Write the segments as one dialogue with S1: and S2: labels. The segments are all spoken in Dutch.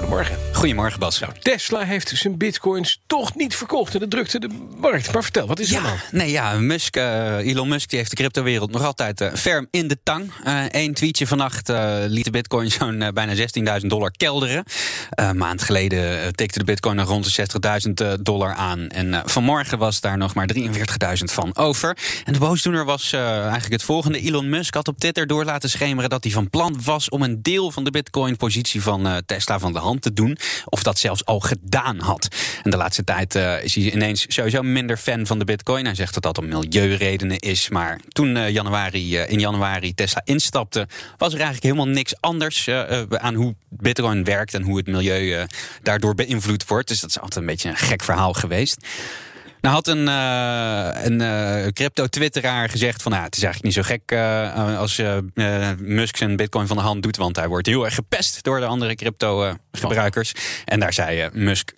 S1: goedemorgen.
S2: Goedemorgen, Bas.
S1: Nou, Tesla heeft zijn bitcoins toch niet verkocht en dat drukte de markt. Maar vertel, wat is er
S2: Ja,
S1: nou?
S2: nee, ja Musk, eh, Elon Musk die heeft de cryptowereld nog altijd eh, ferm in de tang. Eén tweetje vannacht eh, liet de bitcoin zo'n eh, bijna 16.000 dollar kelderen. Eh, een maand geleden eh, tikte de bitcoin nog rond de 60.000 eh, dollar aan. En eh, vanmorgen was daar nog maar 43.000 van over. En de boosdoener was eh, eigenlijk het volgende. Elon Musk had op Twitter door laten schemeren dat hij van plan was om een deel van de bitcoin-positie van eh, Tesla van de hand te doen. Of dat zelfs al gedaan had. En de laatste tijd eh, is hij ineens sowieso minder fan van de bitcoin. Hij zegt dat dat om milieuredenen is. Maar toen eh, januari, eh, in januari Tesla instapte, was er eigenlijk helemaal niks anders aan hoe bitcoin werkt en hoe het milieu daardoor beïnvloed wordt. Dus dat is altijd een beetje een gek verhaal geweest. Nou had een, eh, een eh, crypto-twitteraar gezegd van... Nou, het is eigenlijk niet zo gek eh, als Musk zijn bitcoin van de hand doet... want hij wordt heel erg gepest door de andere crypto-gebruikers. En daar zei Musk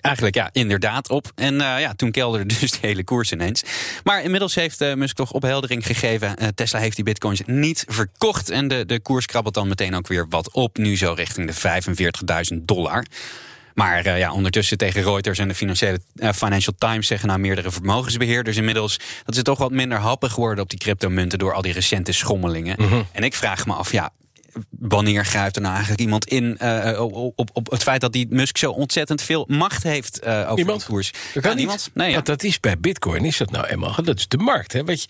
S2: eigenlijk ja, inderdaad op. En ja, toen kelderde dus de hele koers ineens. Maar inmiddels heeft Musk toch opheldering gegeven. Eh, Tesla heeft die bitcoins niet verkocht. En de, de koers krabbelt dan meteen ook weer wat op. Nu zo richting de 45.000 dollar. Maar eh, ja, ondertussen tegen Reuters en de financiële, eh, Financial Times zeggen nou meerdere vermogensbeheerders inmiddels dat ze toch wat minder happig worden op die cryptomunten door al die recente schommelingen. En ik vraag me af, ja, wanneer grijpt er nou eigenlijk iemand in eh, op, op, het feit dat die Musk zo ontzettend veel macht heeft eh, over
S1: Niemand.
S2: de koers?
S1: Dat kan niet.
S2: Nee, ja.
S1: Want dat is bij bitcoin, is dat nou eenmaal. Dat is de markt. Hè? Weet je,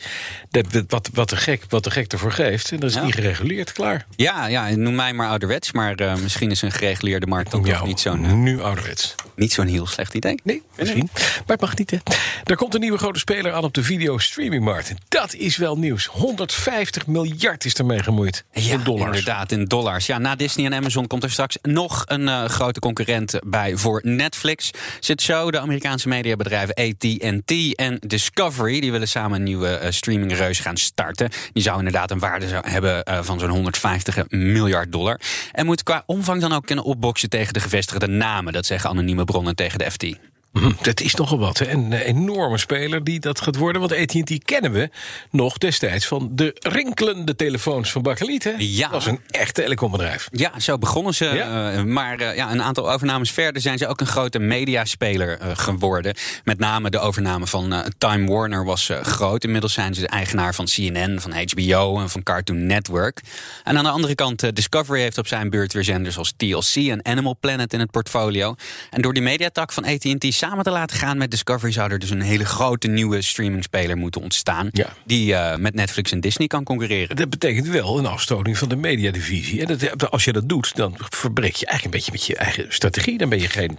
S1: dat, dat- wat, wat, de gek, wat de gek ervoor geeft. En dat is
S2: Ja.
S1: niet gereguleerd, klaar.
S2: ja, ja, noem mij maar ouderwets, maar eh, misschien is een gereguleerde markt dan toch niet zo'n
S1: nu ouderwets.
S2: niet zo'n heel slecht idee.
S1: Nee, misschien. Maar het mag niet, hè. Er komt een nieuwe grote speler aan op de video-streamingmarkt. En Dat is wel nieuws. 150 miljard is ermee gemoeid.
S2: Ja,
S1: in dollars.
S2: Inderdaad, in dollars. Ja, na Disney en Amazon komt er straks nog een eh, grote concurrent bij voor Netflix. Zit zo de Amerikaanse mediabedrijven AT&T en Discovery. Die willen samen een nieuwe eh, streamingreus gaan starten. Die zou inderdaad een waarde hebben eh, van zo'n 150 miljard dollar. En moet qua omvang dan ook kunnen opboksen tegen de gevestigde namen. Dat zeggen anonieme bronnen tegen de FT.
S1: Dat is nogal wat. Hè? Een eh, enorme speler die dat gaat worden. Want AT&T kennen we nog destijds van de rinkelende telefoons van Bakkeliet. hè?
S2: Ja.
S1: Dat was een echt telecombedrijf.
S2: Ja, zo begonnen ze.
S1: Ja.
S2: eh, maar eh, ja, een aantal overnames verder zijn ze ook een grote mediaspeler geworden. Met name de overname van Time Warner was groot. Inmiddels zijn ze de eigenaar van CNN, van HBO en van Cartoon Network. En aan de andere kant, Discovery heeft op zijn beurt weer zenders als TLC en Animal Planet in het portfolio. En door die mediatak van AT&T samen te laten gaan met Discovery zou er dus een hele grote nieuwe streamingspeler moeten ontstaan.
S1: Ja.
S2: Die eh, met Netflix en Disney kan concurreren.
S1: Dat betekent wel een afstoting van de mediadivisie. En dat, als je dat doet, dan verbreek je eigenlijk een beetje met je eigen strategie. Dan ben je geen.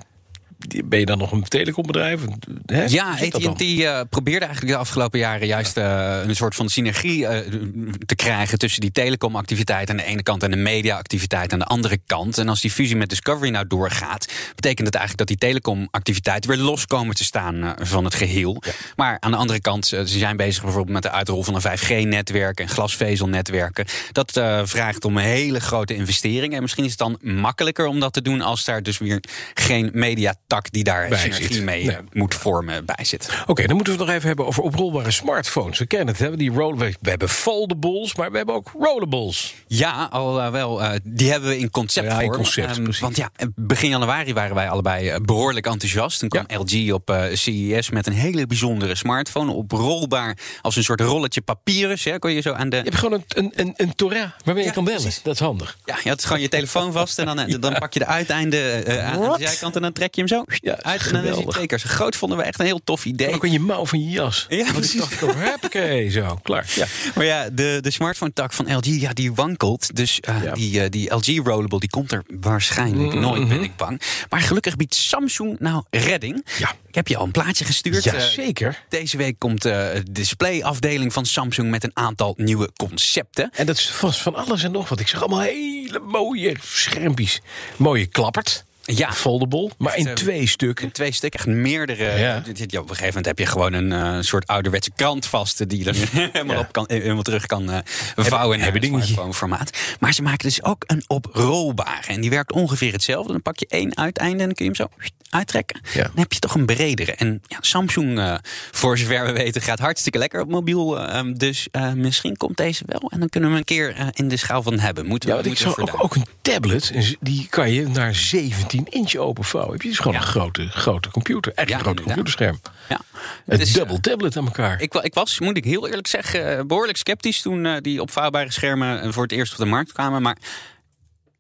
S1: Ben je dan nog een telecombedrijf? Hè?
S2: Ja? AT&T eh, probeerde eigenlijk de afgelopen jaren juist eh, een soort van synergie eh, te krijgen tussen die telecomactiviteit aan de ene kant en de mediaactiviteit aan de andere kant. En als die fusie met Discovery nou doorgaat, betekent het eigenlijk dat die telecomactiviteiten weer los komen te staan van het geheel. Maar aan de andere kant, ze zijn bezig bijvoorbeeld met de uitrol van een 5G-netwerk en glasvezelnetwerken. Dat vraagt om een hele grote investeringen. En misschien is het dan makkelijker om dat te doen als daar dus weer geen mediatak die daar
S1: Bij
S2: synergie
S1: zit.
S2: mee
S1: Nee.
S2: eh, moet vormen bij zit.
S1: Oké, dan moeten we het nog even hebben over oprolbare smartphones. We kennen het, hè? Die roll we we hebben foldables, maar we hebben ook rollables.
S2: Ja, al eh, wel. eh, die hebben we in conceptvorm.
S1: Ja, in concept,
S2: Ehm, want ja, begin januari waren wij allebei eh, behoorlijk enthousiast. Toen kwam LG op eh, CES met een hele bijzondere smartphone. Oprolbaar als een soort rolletje papyrus. Hè, kon je zo aan de...
S1: Je hebt gewoon een, een, een, een Torah waarmee je kan bellen.
S2: precies.
S1: Dat is handig.
S2: Ja, je had gewoon je telefoon vast en dan, eh, dan pak je de uiteinden eh, aan, de zijkant en dan trek je hem zo
S1: Ja,
S2: uit. En dan is hij
S1: geweldig.
S2: twee keer zo groot. Vonden we echt een heel tof idee.
S1: Ook in je mouw van je jas.
S2: Ja,
S1: Want ik
S2: precies.
S1: dacht, ook, huppakee, zo, klaar. Ja.
S2: Maar ja, de, de smartphone-tak van LG, ja, die wankelt. Dus eh,
S1: Ja.
S2: die, eh, die LG Rollable, die komt er waarschijnlijk nooit, ben ik bang. Maar gelukkig biedt Samsung nou redding.
S1: Ja.
S2: Ik heb je al een plaatje gestuurd.
S1: Ja,
S2: Eh,
S1: zeker.
S2: deze week komt eh, de displayafdeling van Samsung met een aantal nieuwe concepten.
S1: En dat is vast van alles en nog wat. Ik zag allemaal hele mooie schermpjes. Mooie klappert.
S2: Ja.
S1: Foldable, maar in
S2: eh,
S1: twee stukken.
S2: Twee stukken, echt meerdere.
S1: Ja.
S2: Ja, op een gegeven moment heb je gewoon een eh, soort ouderwetse krant vast... die je er helemaal,
S1: Ja.
S2: op kan, helemaal terug kan eh, vouwen in
S1: hebben
S2: smartphone formaat. Maar ze maken dus ook een oprolbare. En die werkt ongeveer hetzelfde. Dan pak je één uiteinde en dan kun je hem zo uittrekken.
S1: Ja.
S2: Dan heb je toch een bredere. En ja, Samsung, eh, voor zover we weten, gaat hartstikke lekker op mobiel. eh, dus eh, misschien komt deze wel. En dan kunnen we hem een keer eh, in de schaal van hebben. Moeten
S1: Ja,
S2: we,
S1: ik
S2: moeten we voor
S1: ook, ook een tablet. Die kan je naar 17 inch openvouwen. Heb je dus gewoon een grote, grote computer.
S2: Ja,
S1: een grote
S2: inderdaad.
S1: computerscherm.
S2: Ja.
S1: Het
S2: is,
S1: double tablet aan elkaar.
S2: Ik, ik was, moet ik heel eerlijk zeggen, eh, behoorlijk sceptisch toen eh, die opvouwbare schermen eh, voor het eerst op de markt kwamen. Maar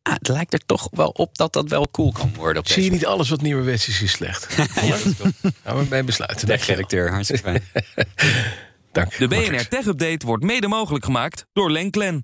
S2: ah, het lijkt er toch wel op dat dat wel cool kan worden. Op
S1: Zie je niet alles wat nieuwerwets is, is slecht. Nou, we bij besluiten. Wel.
S2: redacteur, hartstikke fijn.
S1: Dank.
S3: De. BNR Tech Update wordt mede mogelijk gemaakt door Lenklen.